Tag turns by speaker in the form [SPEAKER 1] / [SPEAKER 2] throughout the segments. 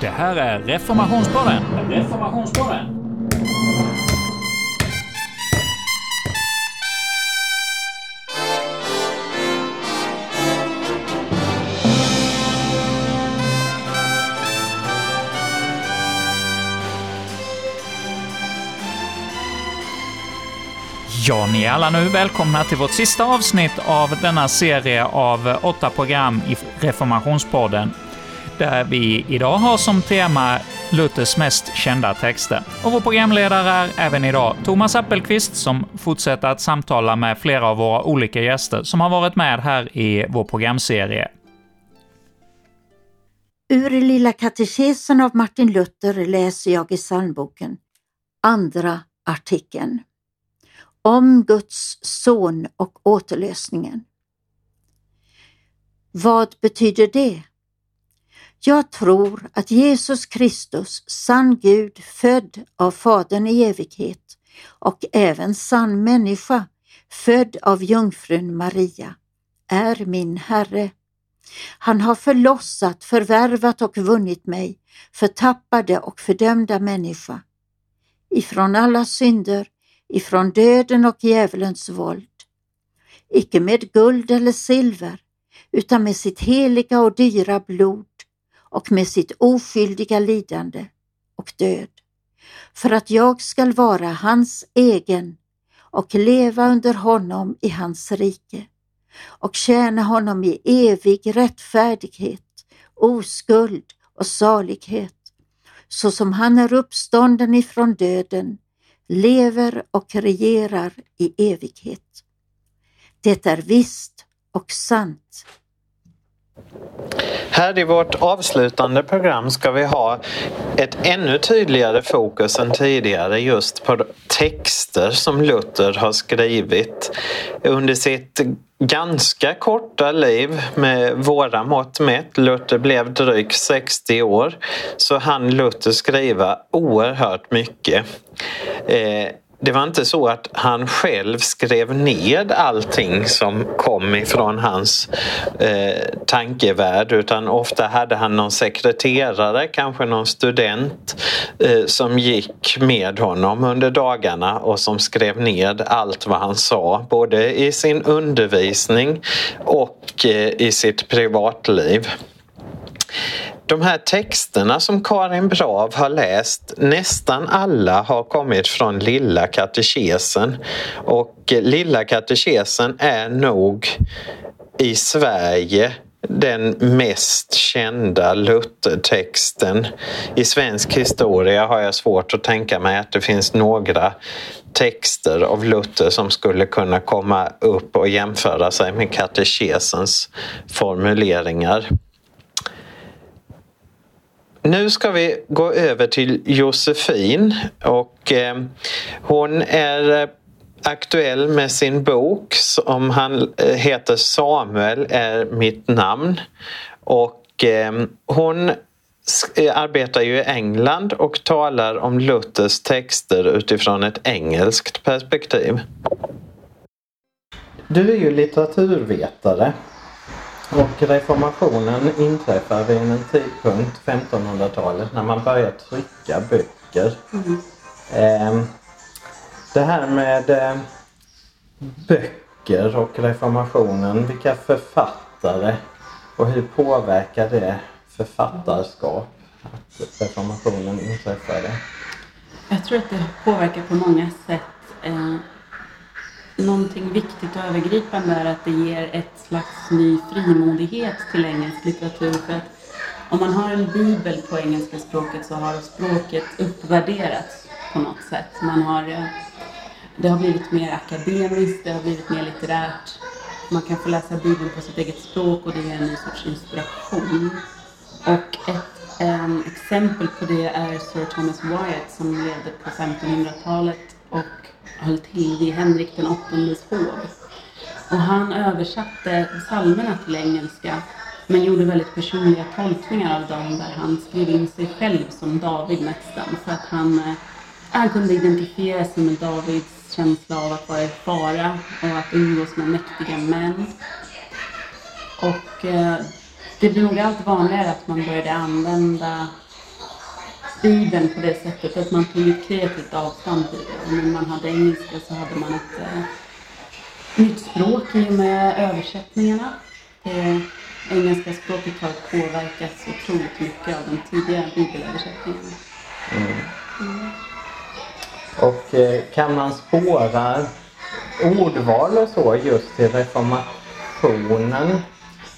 [SPEAKER 1] Det här är Reformationspodden. Reformationspodden. Ja, ni är alla nu välkomna till vårt sista avsnitt av denna serie av åtta program i Reformationspodden, där vi idag har som tema Luthers mest kända texter. Och vår programledare är även idag Thomas Appelqvist, som fortsätter att samtala med flera av våra olika gäster som har varit med här i vår programserie.
[SPEAKER 2] Ur Lilla katekesen av Martin Luther läser jag i psalmboken, andra artikeln om Guds son och återlösningen. Vad betyder det? Jag tror att Jesus Kristus, sann Gud, född av Fadern i evighet och även sann människa, född av jungfrun Maria, är min Herre. Han har förlossat, förvärvat och vunnit mig, förtappade och fördömda människa, ifrån alla synder, ifrån döden och djävulens våld. Icke med guld eller silver, utan med sitt heliga och dyra blod och med sitt oskyldiga lidande och död, för att jag skall vara hans egen och leva under honom i hans rike och tjäna honom i evig rättfärdighet, oskuld och salighet, så som han är uppstånden ifrån döden lever och regerar i evighet. Det är visst och sant.
[SPEAKER 3] Här i vårt avslutande program ska vi ha ett ännu tydligare fokus än tidigare just på texter som Luther har skrivit under sitt ganska korta liv med våra mått mätt. Luther blev drygt 60 år så han Luther skriva oerhört mycket. Eh, det var inte så att han själv skrev ned allting som kom ifrån hans eh, tankevärld utan ofta hade han någon sekreterare, kanske någon student eh, som gick med honom under dagarna och som skrev ned allt vad han sa, både i sin undervisning och eh, i sitt privatliv. De här texterna som Karin Brav har läst, nästan alla har kommit från Lilla katekesen. Och Lilla katekesen är nog i Sverige den mest kända Luthertexten. I svensk historia har jag svårt att tänka mig att det finns några texter av Luther som skulle kunna komma upp och jämföra sig med katekesens formuleringar. Nu ska vi gå över till Josefin och eh, hon är eh, aktuell med sin bok som han eh, heter Samuel är mitt namn. Och eh, hon eh, arbetar ju i England och talar om Luthers texter utifrån ett engelskt perspektiv. Du är ju litteraturvetare och reformationen inträffar vid en tidpunkt, 1500-talet, när man börjar trycka böcker. Mm. Eh, det här med eh, böcker och reformationen, vilka författare och hur påverkar det författarskap att reformationen inträffade?
[SPEAKER 4] Jag tror att det påverkar på många sätt. Eh, någonting viktigt och övergripande är att det ger ett slags ny frimodighet till engelsk litteratur. För att om man har en bibel på engelska språket så har språket uppvärderats på något sätt. Man har, eh, det har blivit mer akademiskt, det har blivit mer litterärt. Man kan få läsa bibeln på sitt eget språk och det ger en ny sorts inspiration. Och ett um, exempel på det är Sir Thomas Wyatt som levde på 1500-talet och höll till vid Henrik den åttondes hov. Och han översatte psalmerna till engelska men gjorde väldigt personliga tolkningar av dem där han skrev in sig själv som David nästan för att han, eh, han kunde identifiera sig med Davids känsla av att vara i fara och att umgås med mäktiga män. Och eh, det blev nog allt vanligare att man började använda Bibeln på det sättet att man tog ett kreativt avstånd till det. När man hade engelska så hade man ett eh, nytt språk i och med översättningarna. Det engelska språket har påverkats otroligt mycket av de tidiga bibelöversättningarna.
[SPEAKER 3] Mm. Mm. Och eh, kan man spåra ordval och så just i reformationen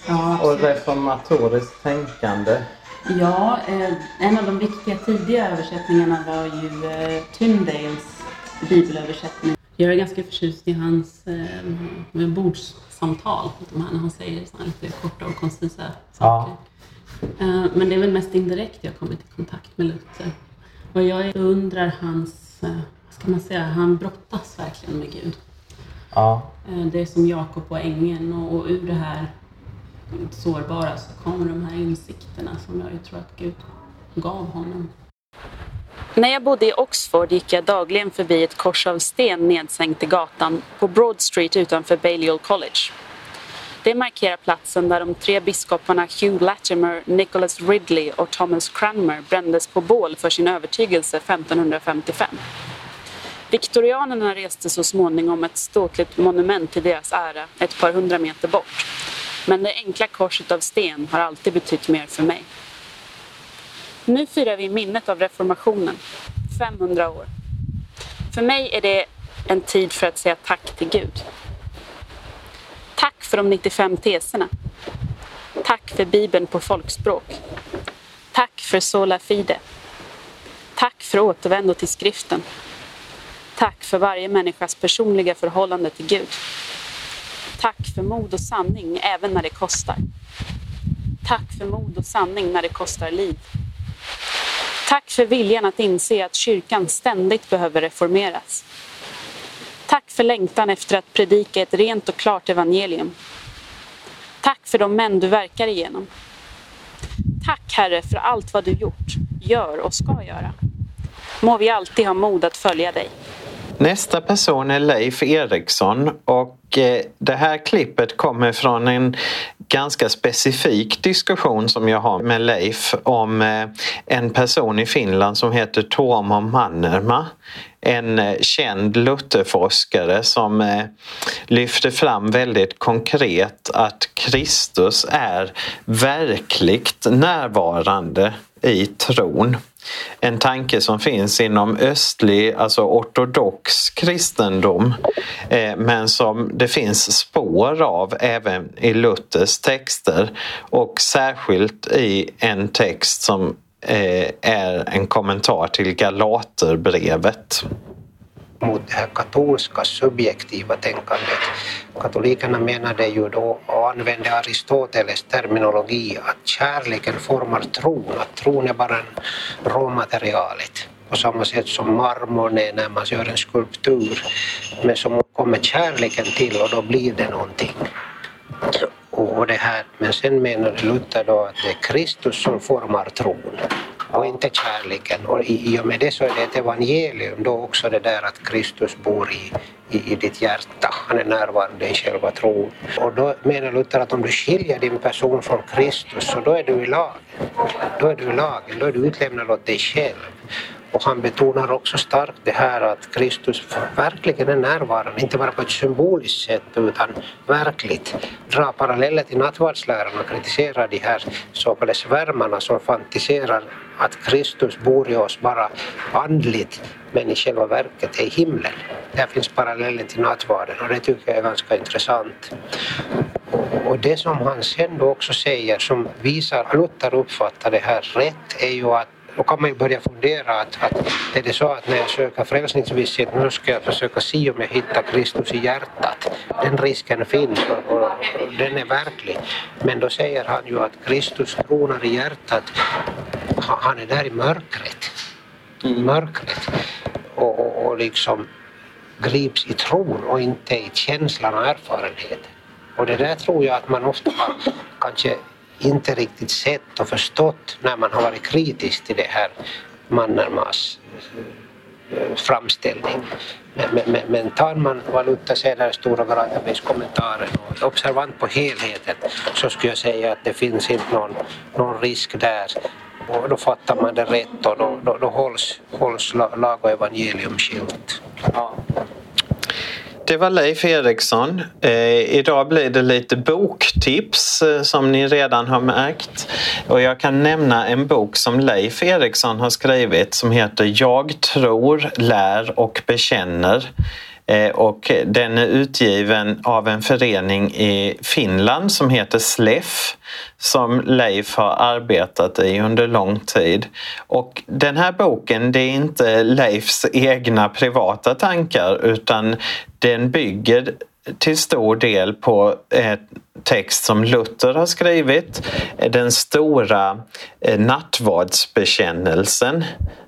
[SPEAKER 3] ja, och reformatoriskt tänkande?
[SPEAKER 4] Ja, eh, en av de viktiga tidiga översättningarna var ju eh, Tyndales bibelöversättning. Jag är ganska förtjust i hans eh, bordssamtal, de här, när han säger så lite korta och koncisa saker. Ja. Eh, men det är väl mest indirekt jag kommit i kontakt med Luther. Och jag undrar hans, eh, vad ska man säga, han brottas verkligen med Gud. Ja. Eh, det är som Jakob och ängeln och, och ur det här sårbara så kommer de här insikterna som jag tror att Gud gav honom.
[SPEAKER 5] När jag bodde i Oxford gick jag dagligen förbi ett kors av sten nedsänkt i gatan på Broad Street utanför Balliol College. Det markerar platsen där de tre biskoparna Hugh Latimer, Nicholas Ridley och Thomas Cranmer brändes på bål för sin övertygelse 1555. Viktorianerna reste så småningom ett ståtligt monument till deras ära ett par hundra meter bort. Men det enkla korset av sten har alltid betytt mer för mig. Nu firar vi minnet av reformationen, 500 år. För mig är det en tid för att säga tack till Gud. Tack för de 95 teserna. Tack för Bibeln på folkspråk. Tack för Sola Fide. Tack för återvändo till skriften. Tack för varje människas personliga förhållande till Gud. Tack för mod och sanning även när det kostar. Tack för mod och sanning när det kostar liv. Tack för viljan att inse att kyrkan ständigt behöver reformeras. Tack för längtan efter att predika ett rent och klart evangelium. Tack för de män du verkar igenom. Tack Herre för allt vad du gjort, gör och ska göra. Må vi alltid ha mod att följa dig.
[SPEAKER 3] Nästa person är Leif Eriksson och eh, det här klippet kommer från en ganska specifik diskussion som jag har med Leif om eh, en person i Finland som heter Tuomo Mannerma. En eh, känd Lutherforskare som lyfter fram väldigt konkret att Kristus är verkligt närvarande i tron. En tanke som finns inom östlig, alltså ortodox kristendom eh, men som det finns spår av även i Luthers texter och särskilt i en text som eh, är en kommentar till Galaterbrevet
[SPEAKER 6] mot det här katolska subjektiva tänkandet. Katolikerna menade ju då och använde Aristoteles terminologi att kärleken formar tron, att tron är bara en råmaterialet på samma sätt som marmorn är när man gör en skulptur. Men så kommer kärleken till och då blir det någonting. Och det här. Men sen menade Luther då att det är Kristus som formar tron och inte kärleken. Och i, och med det så är det ett evangelium då också det där att Kristus bor i, i, i ditt hjärta. Han är närvarande i själva tron. Och då menar Luther att om du skiljer din person från Kristus så då är du i lagen. Då är du i lagen, då är du utlämnad åt dig själv. Och han betonar också starkt det här att Kristus verkligen är närvarande, inte bara på ett symboliskt sätt utan verkligt. Dra paralleller till nattvardsläran och kritisera de här så kallade svärmarna som fantiserar att Kristus bor i oss bara andligt men i själva verket är i himlen. Där finns parallellen till nattvarden och det tycker jag är ganska intressant. Och det som han sen då också säger som visar att Luther uppfattar det här rätt är ju att då kan man ju börja fundera att, att är det så att när jag söker frälsningsvisshet nu ska jag försöka se om jag hittar Kristus i hjärtat. Den risken finns och, och, och den är verklig. Men då säger han ju att Kristus tronar i hjärtat. Han är där i mörkret. I mörkret. Och, och, och liksom grips i tron och inte i känslan och erfarenheten. Och det där tror jag att man ofta kanske inte riktigt sett och förstått när man har varit kritisk till det här Mannermas eh, framställning. Men, men, men tar man valutasedlar, Stora säger i Stora och är observant på helheten så skulle jag säga att det finns inte någon, någon risk där och då fattar man det rätt och då, då, då hålls, hålls lag och evangelium skilt.
[SPEAKER 3] Ja. Det var Leif Eriksson. Eh, idag blir det lite boktips eh, som ni redan har märkt. Och jag kan nämna en bok som Leif Eriksson har skrivit som heter Jag tror, lär och bekänner. Eh, och den är utgiven av en förening i Finland som heter SLEF som Leif har arbetat i under lång tid. Och den här boken det är inte Leifs egna privata tankar utan den bygger till stor del på eh, text som Luther har skrivit, den stora eh, nattvardsbekännelsen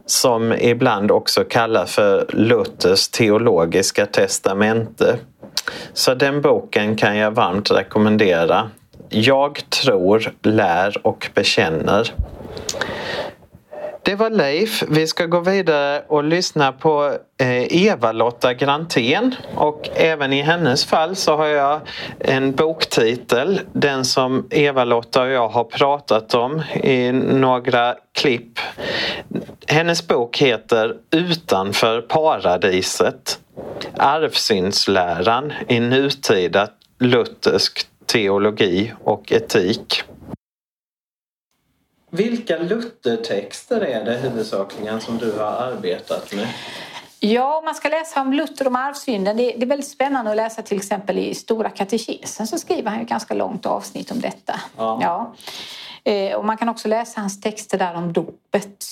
[SPEAKER 3] som ibland också kallas för Luthers teologiska testamente. Så den boken kan jag varmt rekommendera. Jag tror, lär och bekänner. Det var Leif. Vi ska gå vidare och lyssna på eh, Eva-Lotta Grantén och även i hennes fall så har jag en boktitel, den som Eva-Lotta och jag har pratat om i några klipp. Hennes bok heter Utanför paradiset. Arvsynsläran i nutida luthersk teologi och etik. Vilka Luthertexter är det huvudsakligen som du har arbetat med?
[SPEAKER 7] Ja, om man ska läsa om Luther och arvssynden, det, det är väldigt spännande att läsa till exempel i Stora katekesen så skriver han ett ganska långt avsnitt om detta. Ja. ja. Eh, och man kan också läsa hans texter där om dopet.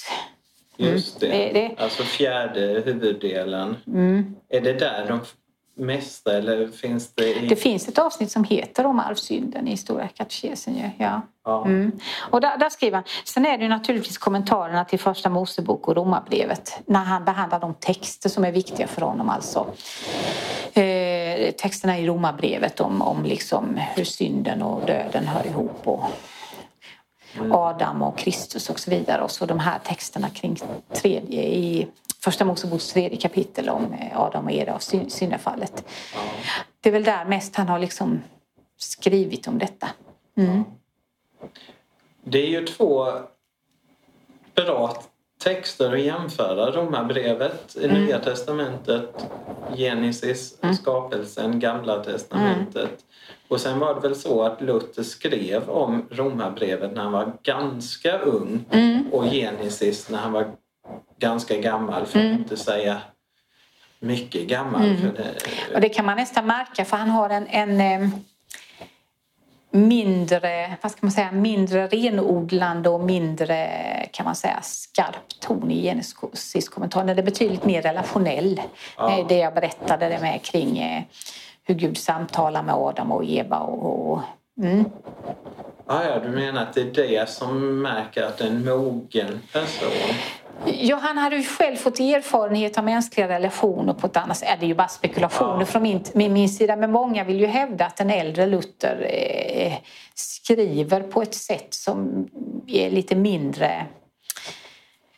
[SPEAKER 3] Just det. Mm. det, det. Alltså fjärde huvuddelen. Mm. Är det där de mesta eller finns det? I...
[SPEAKER 7] Det finns ett avsnitt som heter om arvsynden i Stora katekesen. Ja. ja. Mm. Och där, där, skriver han. Sen är det naturligtvis kommentarerna till Första Mosebok och Romarbrevet när han behandlar de texter som är viktiga för honom. Alltså eh, texterna i Romarbrevet om, om liksom hur synden och döden hör ihop och mm. Adam och Kristus och så vidare. Och så de här texterna kring tredje i Första Moseboks tredje kapitel om eh, Adam och Eva och syndafallet. Det är väl där mest han har liksom skrivit om detta. Mm.
[SPEAKER 3] Det är ju två bra texter att jämföra Romarbrevet i mm. Nya Testamentet, Genesis, mm. skapelsen, Gamla Testamentet. Mm. Och sen var det väl så att Luther skrev om Romarbrevet när han var ganska ung mm. och Genesis när han var ganska gammal för att mm. inte säga mycket gammal. Mm.
[SPEAKER 7] Det, och det kan man nästan märka för han har en, en mindre, vad ska man säga, mindre renodlande och mindre kan man säga skarp ton i Genesis-kommentaren. Den är betydligt mer relationell. Ja. Eh, det jag berättade det med kring eh, hur Gud samtalar med Adam och Eva och, och mm.
[SPEAKER 3] Ah, ja, du menar att det är det som märker att en mogen person?
[SPEAKER 7] Ja, han hade ju själv fått erfarenhet av mänskliga relationer på ett annat sätt. Det är ju bara spekulationer ja. från min, min, sida. Men många vill ju hävda att den äldre Luther eh, skriver på ett sätt som är lite mindre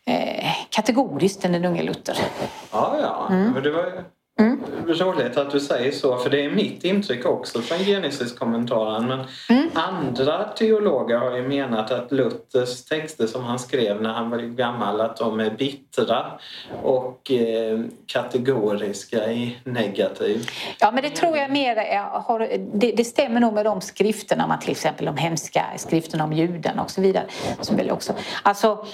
[SPEAKER 7] eh, kategoriskt än den unge Luther.
[SPEAKER 3] Ja, ja. Mm. Men det var Mm. Roligt att du säger så, för det är mitt intryck också från Genesis-kommentaren. Men mm. andra teologer har ju menat att Luthers texter som han skrev när han var gammal, att de är bittra och eh, kategoriska i negativ.
[SPEAKER 7] Ja, men det tror jag mer har, det, det, stämmer nog med de skrifterna, man till exempel de hemska skrifterna om judarna och så vidare. Som väl också, alltså,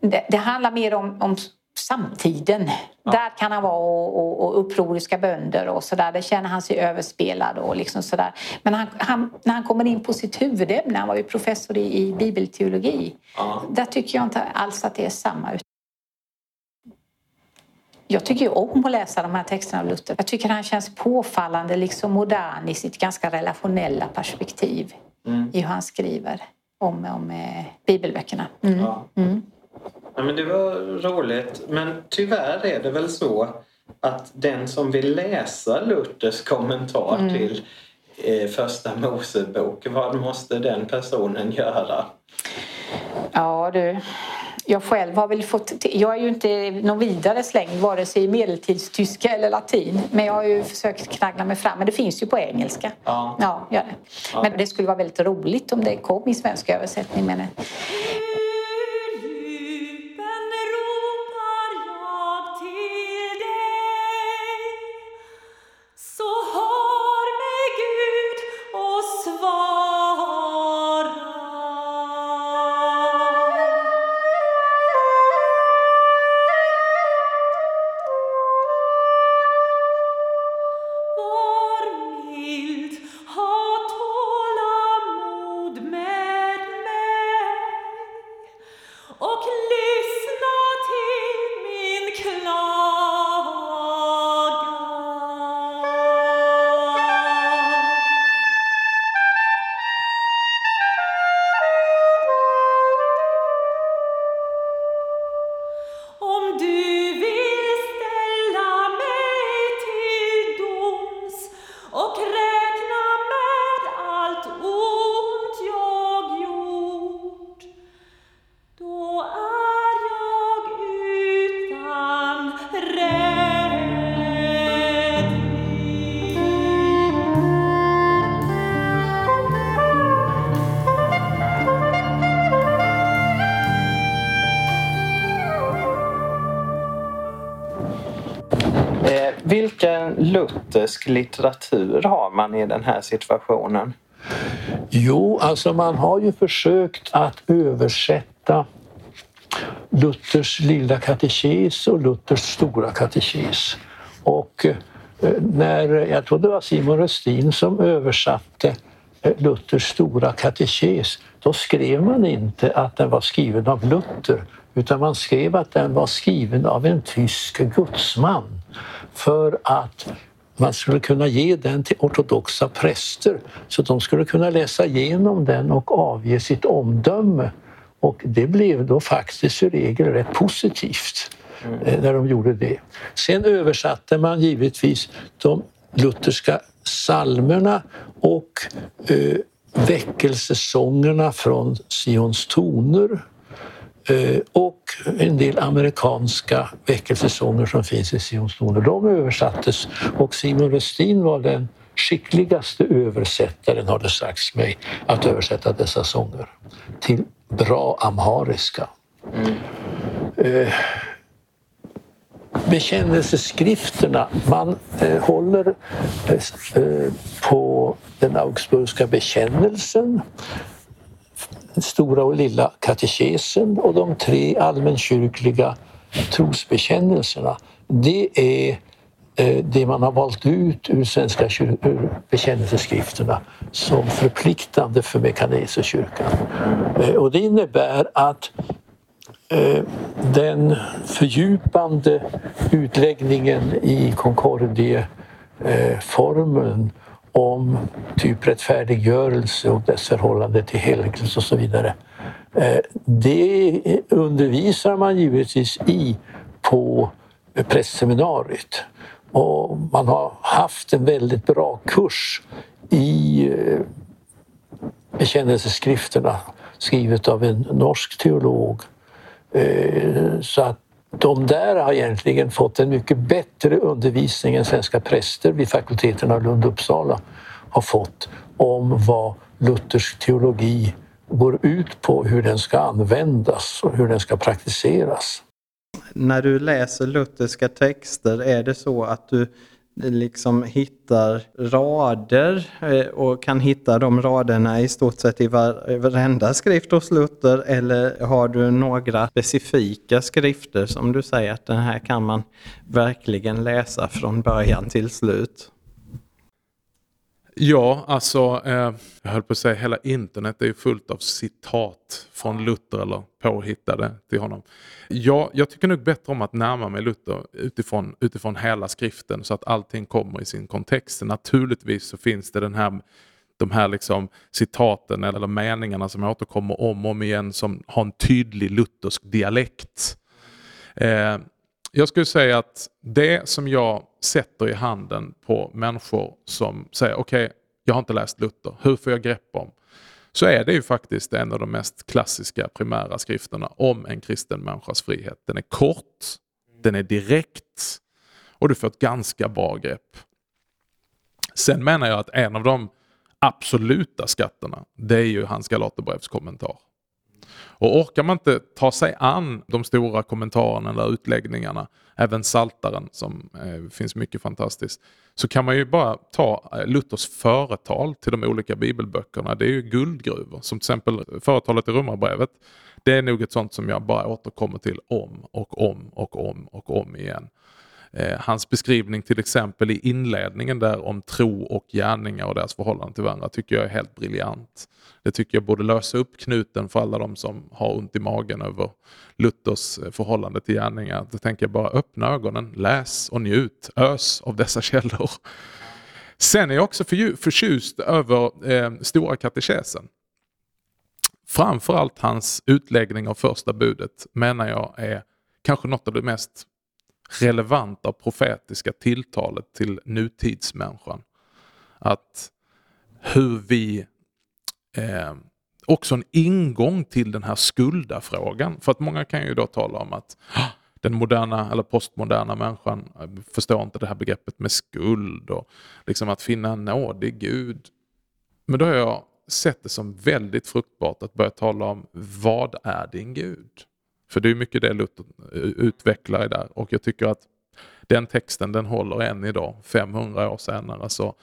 [SPEAKER 7] det, det handlar mer om, om samtiden. Ja. Där kan han vara och, och, och upproriska bönder och sådär. Där känner han sig överspelad och liksom sådär. Men han, han, när han kommer in på sitt huvudämne, han var ju professor i, i bibelteologi. Ja. Där tycker jag inte alls att det är samma. Jag tycker ju om att läsa de här texterna av Luther. Jag tycker han känns påfallande liksom modern i sitt ganska relationella perspektiv mm. i hur han skriver om, om eh, bibelböckerna. Mm. Ja. Mm.
[SPEAKER 3] Ja, men det var roligt. Men tyvärr är det väl så att den som vill läsa Luthers kommentar mm. till eh, Första Mosebok, vad måste den personen göra?
[SPEAKER 7] Ja du,
[SPEAKER 8] jag själv har väl fått, jag är ju inte någon vidare slängd vare sig i medeltidstyska eller latin. Men jag har ju försökt knaggla mig fram. Men det finns ju på engelska. Ja. Ja, gör det. Ja. Men det skulle vara väldigt roligt om det kom i svensk översättning. Men
[SPEAKER 3] Vilken luthersk litteratur har man i den här situationen?
[SPEAKER 9] Jo, alltså man har ju försökt att översätta Luthers lilla katekes och Luthers stora katekes. Och eh, när, jag tror det var Simon Röstin som översatte eh, Luthers stora katekes, då skrev man inte att den var skriven av Luther utan man skrev att den var skriven av en tysk gudsman för att man skulle kunna ge den till ortodoxa präster så att de skulle kunna läsa igenom den och avge sitt omdöme. Och det blev då faktiskt i regel rätt positivt mm. när de gjorde det. Sen översatte man givetvis de lutherska psalmerna och eh, väckelsesångerna från Sions toner Eh, och en del amerikanska väckelsesånger som finns i Sionstoner. De översattes och Simon Westin var den skickligaste översättaren, har det sagts mig, att översätta dessa sånger till bra amhariska. Mm. Eh, bekännelseskrifterna, man eh, håller på den augsburgska bekännelsen den stora och lilla katekesen och de tre allmänkyrkliga trosbekännelserna. Det är eh, det man har valt ut ur svenska ur bekännelseskrifterna som förpliktande för Mekanesekyrkan. Eh, och det innebär att eh, den fördjupande utläggningen i Concordie-formeln om typ rättfärdiggörelse och dess förhållande till helgelse och så vidare. Eh, det undervisar man givetvis i på prästseminariet. Och man har haft en väldigt bra kurs i eh, bekännelseskrifterna skrivet av en norsk teolog. Eh, så att de där har egentligen fått en mycket bättre undervisning än svenska präster vid fakulteterna Lund och Uppsala har fått om vad luthersk teologi går ut på, hur den ska användas och hur den ska praktiseras.
[SPEAKER 3] När du läser lutherska texter, är det så att du liksom hittar rader eh, och kan hitta de raderna i stort sett i varenda skrift hos Luther eller har du några specifika skrifter som du säger att den här kan man verkligen läsa från början till slut?
[SPEAKER 10] Ja, alltså, eh, jag höll på att säga hela internet är ju fullt av citat från Luther eller påhittade till honom. Ja, jag tycker nog bättre om att närma mig Luther utifrån, utifrån hela skriften så att allting kommer i sin kontext. Naturligtvis så finns det den här de här liksom citaten eller meningarna som återkommer om och om igen som har en tydlig luthersk dialekt. Eh, jag skulle säga att det som jag sätter i handen på människor som säger okej, okay, jag har inte läst Luther, hur får jag grepp om? så är det ju faktiskt en av de mest klassiska primära skrifterna om en kristen människas frihet. Den är kort, den är direkt och du får ett ganska bra grepp. Sen menar jag att en av de absoluta skatterna, det är ju hans Galaterbrevs kommentar. Och orkar man inte ta sig an de stora kommentarerna eller utläggningarna, även Saltaren som eh, finns mycket fantastiskt, så kan man ju bara ta eh, Luthers företal till de olika bibelböckerna. Det är ju guldgruvor, som till exempel företalet i Romarbrevet. Det är nog ett sånt som jag bara återkommer till om och om och om och om igen. Eh, hans beskrivning till exempel i inledningen där om tro och gärningar och deras förhållande till varandra tycker jag är helt briljant. Det tycker jag borde lösa upp knuten för alla de som har ont i magen över Luthers eh, förhållande till gärningar. Då tänker jag bara öppna ögonen, läs och njut, ös av dessa källor. Sen är jag också förtjust över eh, Stora katekesen. Framförallt hans utläggning av första budet menar jag är kanske något av det mest relevanta profetiska tilltalet till nutidsmänniskan. Att hur vi eh, också en ingång till den här skuldafrågan. För att många kan ju då tala om att ah, den moderna eller postmoderna människan eh, förstår inte det här begreppet med skuld och liksom att finna en nådig Gud. Men då har jag sett det som väldigt fruktbart att börja tala om vad är din Gud? För det är mycket det Luther eh, utvecklar i där och jag tycker att den texten den håller än idag, 500 år senare, så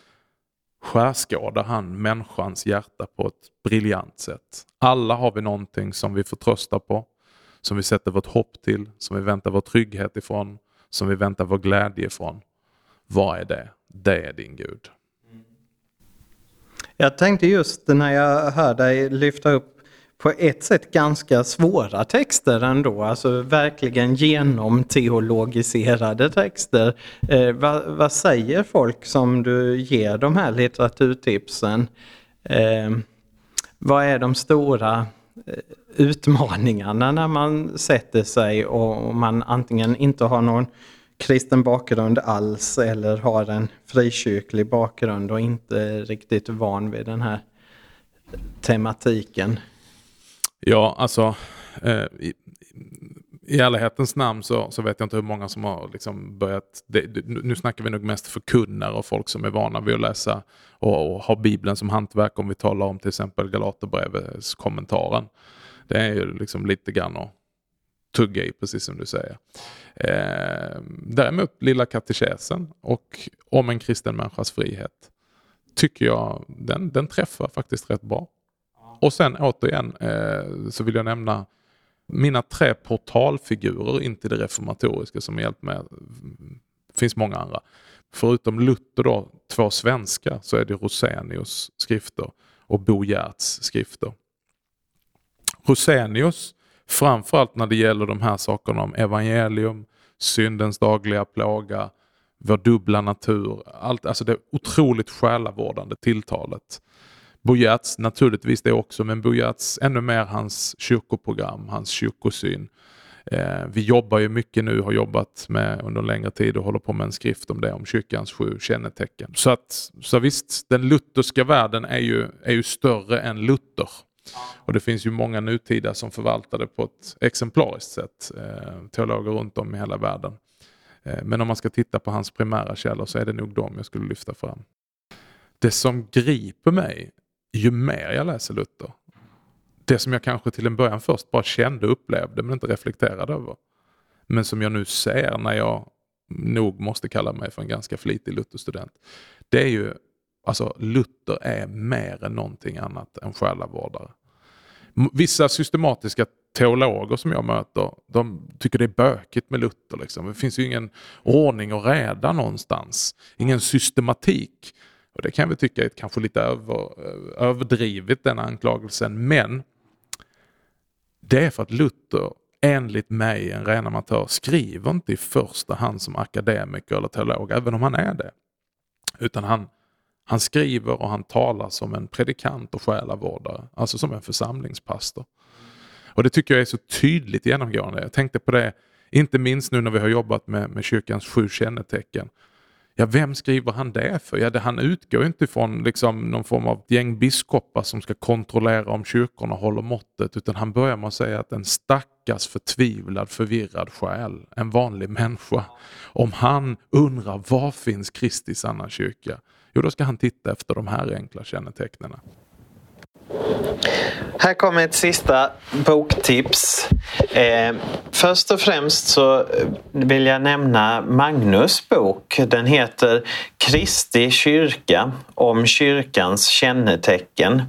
[SPEAKER 10] skärskådar han människans hjärta på ett briljant sätt. Alla har vi någonting som vi förtröstar på, som vi sätter vårt hopp till, som vi väntar vår trygghet ifrån, som vi väntar vår glädje ifrån. Vad är det? Det är din Gud.
[SPEAKER 3] Jag tänkte just när jag hör dig lyfta upp på ett sätt ganska svåra texter ändå, alltså verkligen genomteologiserade texter. Eh, vad, vad, säger folk som du ger de här litteraturtipsen? Eh, vad är de stora eh, utmaningarna när man sätter sig och man antingen inte har någon kristen bakgrund alls eller har en frikyrklig bakgrund och inte är riktigt van vid den här tematiken?
[SPEAKER 10] Ja, alltså eh, i, i ärlighetens namn så, så vet jag inte hur många som har liksom börjat, det, nu snackar vi nog mest förkunnare och folk som är vana vid att läsa och, och ha Bibeln som hantverk om vi talar om till exempel Galaterbrevets kommentaren. Det är ju liksom lite grann att tugga i, precis som du säger. Eh, däremot Lilla katekesen och Om en kristen människas frihet tycker jag den, den träffar faktiskt rätt bra. Och sen återigen eh, så vill jag nämna mina tre portalfigurer in till det reformatoriska som hjälpt mig. Det finns många andra. Förutom Luther då, två svenska, så är det Rosenius skrifter och Bo Giertz skrifter. Rosenius, framförallt när det gäller de här sakerna om evangelium, syndens dagliga plåga, vår dubbla natur, allt, alltså det otroligt själavårdande tilltalet. Bojats naturligtvis det också, men Bojats ännu mer hans kyrkoprogram, hans kyrkosyn. Eh, vi jobbar ju mycket nu, har jobbat med under en längre tid och håller på med en skrift om det, om kyrkans sju kännetecken. Så, att, så visst, den lutherska världen är ju, är ju större än Luther. Och det finns ju många nutida som förvaltar det på ett exemplariskt sätt, eh, teologer runt om i hela världen. Eh, men om man ska titta på hans primära källor så är det nog dem jag skulle lyfta fram. Det som griper mig ju mer jag läser Luther, det som jag kanske till en början först bara kände och upplevde men inte reflekterade över. Men som jag nu ser när jag nog måste kalla mig för en ganska flitig Lutherstudent. Det är ju, alltså Luther är mer än någonting annat än själavårdare. Vissa systematiska teologer som jag möter, de tycker det är bökigt med Luther. Liksom. Det finns ju ingen ordning och reda någonstans. Ingen systematik. Och Det kan vi tycka är kanske lite över, eh, överdrivet den anklagelsen. Men det är för att Luther enligt mig, en ren amatör, skriver inte i första hand som akademiker eller teolog, även om han är det. Utan han, han skriver och han talar som en predikant och själavårdare, alltså som en församlingspastor. Och det tycker jag är så tydligt genomgående. Jag tänkte på det, inte minst nu när vi har jobbat med, med kyrkans sju kännetecken Ja, vem skriver han det för? Ja, det, han utgår inte från liksom, någon form av gäng biskopar som ska kontrollera om kyrkorna håller måttet, utan han börjar med att säga att en stackars förtvivlad, förvirrad själ, en vanlig människa, om han undrar var finns Kristi sanna kyrka? Jo, då ska han titta efter de här enkla kännetecknen.
[SPEAKER 3] Här kommer ett sista boktips. Eh, först och främst så vill jag nämna Magnus bok. Den heter Kristi kyrka om kyrkans kännetecken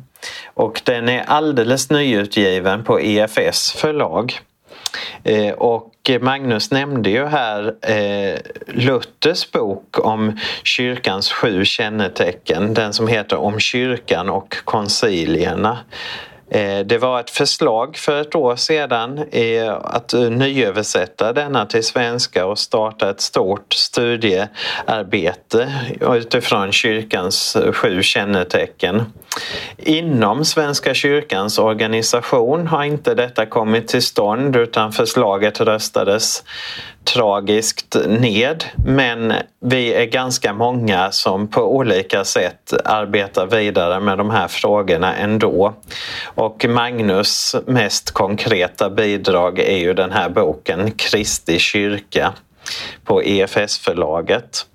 [SPEAKER 3] och den är alldeles nyutgiven på EFS förlag. Eh, och Magnus nämnde ju här eh, Luthers bok om kyrkans sju kännetecken, den som heter Om kyrkan och koncilierna. Eh, det var ett förslag för ett år sedan att nyöversätta denna till svenska och starta ett stort studiearbete utifrån kyrkans sju kännetecken. Inom Svenska kyrkans organisation har inte detta kommit till stånd utan förslaget röstades tragiskt ned men vi är ganska många som på olika sätt arbetar vidare med de här frågorna ändå. Och Magnus mest konkreta bidrag är ju den här boken Kristi kyrka på EFS-förlaget.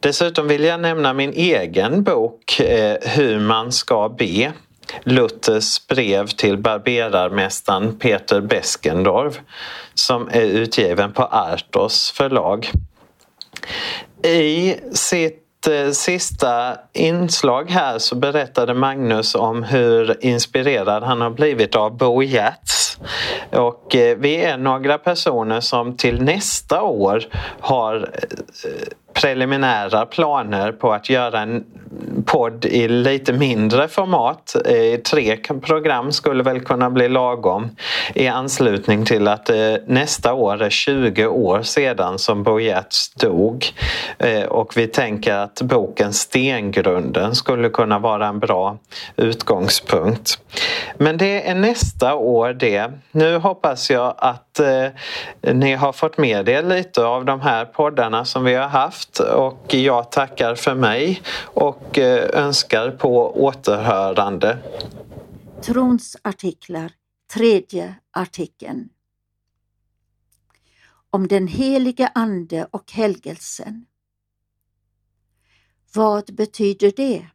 [SPEAKER 3] Dessutom vill jag nämna min egen bok eh, Hur man ska be Luthers brev till barberarmästaren Peter Beskendorf som är utgiven på Artos förlag. I sitt eh, sista inslag här så berättade Magnus om hur inspirerad han har blivit av Bo Gertz. Och eh, vi är några personer som till nästa år har eh, preliminära planer på att göra en podd i lite mindre format. Eh, tre program skulle väl kunna bli lagom i anslutning till att eh, nästa år är 20 år sedan som Bo Gertz dog. Eh, och vi tänker att boken Stengrunden skulle kunna vara en bra utgångspunkt. Men det är nästa år det. Nu hoppas jag att ni har fått med er lite av de här poddarna som vi har haft och jag tackar för mig och Eh, önskar på återhörande.
[SPEAKER 2] Trons artiklar, tredje artikeln. Om den helige Ande och helgelsen. Vad betyder det?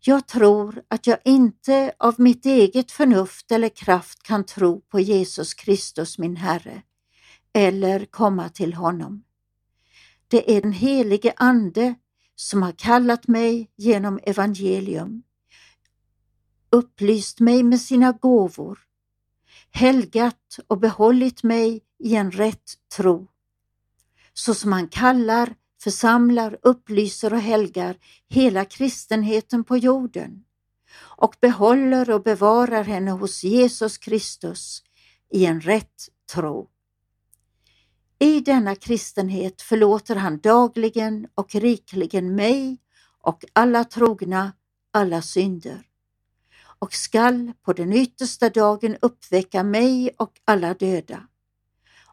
[SPEAKER 2] Jag tror att jag inte av mitt eget förnuft eller kraft kan tro på Jesus Kristus min Herre eller komma till honom. Det är den helige Ande som har kallat mig genom evangelium, upplyst mig med sina gåvor, helgat och behållit mig i en rätt tro, så som han kallar, församlar, upplyser och helgar hela kristenheten på jorden och behåller och bevarar henne hos Jesus Kristus i en rätt tro. I denna kristenhet förlåter han dagligen och rikligen mig och alla trogna alla synder och skall på den yttersta dagen uppväcka mig och alla döda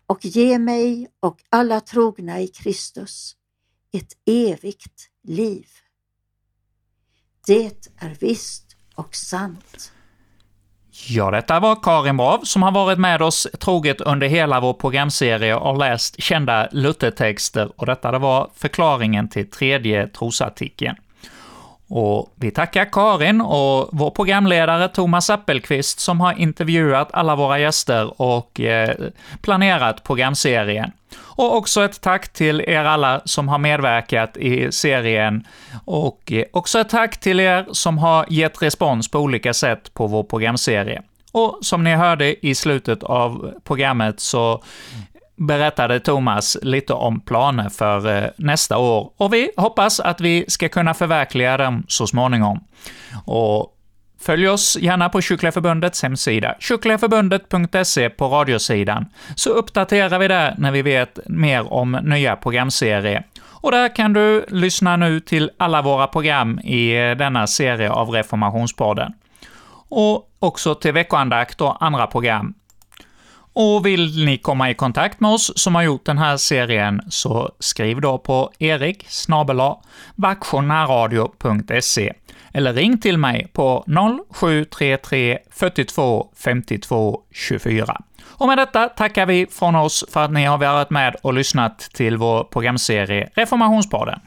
[SPEAKER 2] och ge mig och alla trogna i Kristus ett evigt liv. Det är visst och sant.
[SPEAKER 1] Ja, detta var Karin Brav som har varit med oss troget under hela vår programserie och läst kända Luthertexter, och detta var förklaringen till tredje trosartikeln. Och vi tackar Karin och vår programledare Thomas Appelqvist som har intervjuat alla våra gäster och eh, planerat programserien. Och också ett tack till er alla som har medverkat i serien och eh, också ett tack till er som har gett respons på olika sätt på vår programserie. Och som ni hörde i slutet av programmet så berättade Thomas lite om planer för eh, nästa år och vi hoppas att vi ska kunna förverkliga dem så småningom. Och Följ oss gärna på Kycklingeförbundets hemsida, kycklingeförbundet.se på radiosidan, så uppdaterar vi där när vi vet mer om nya programserier. Och där kan du lyssna nu till alla våra program i eh, denna serie av Reformationspodden. Och också till veckoandakt och andra program. Och vill ni komma i kontakt med oss som har gjort den här serien, så skriv då på erik vaktionärradio.se eller ring till mig på 0733 42 52 24. Och med detta tackar vi från oss för att ni har varit med och lyssnat till vår programserie Reformationspodden.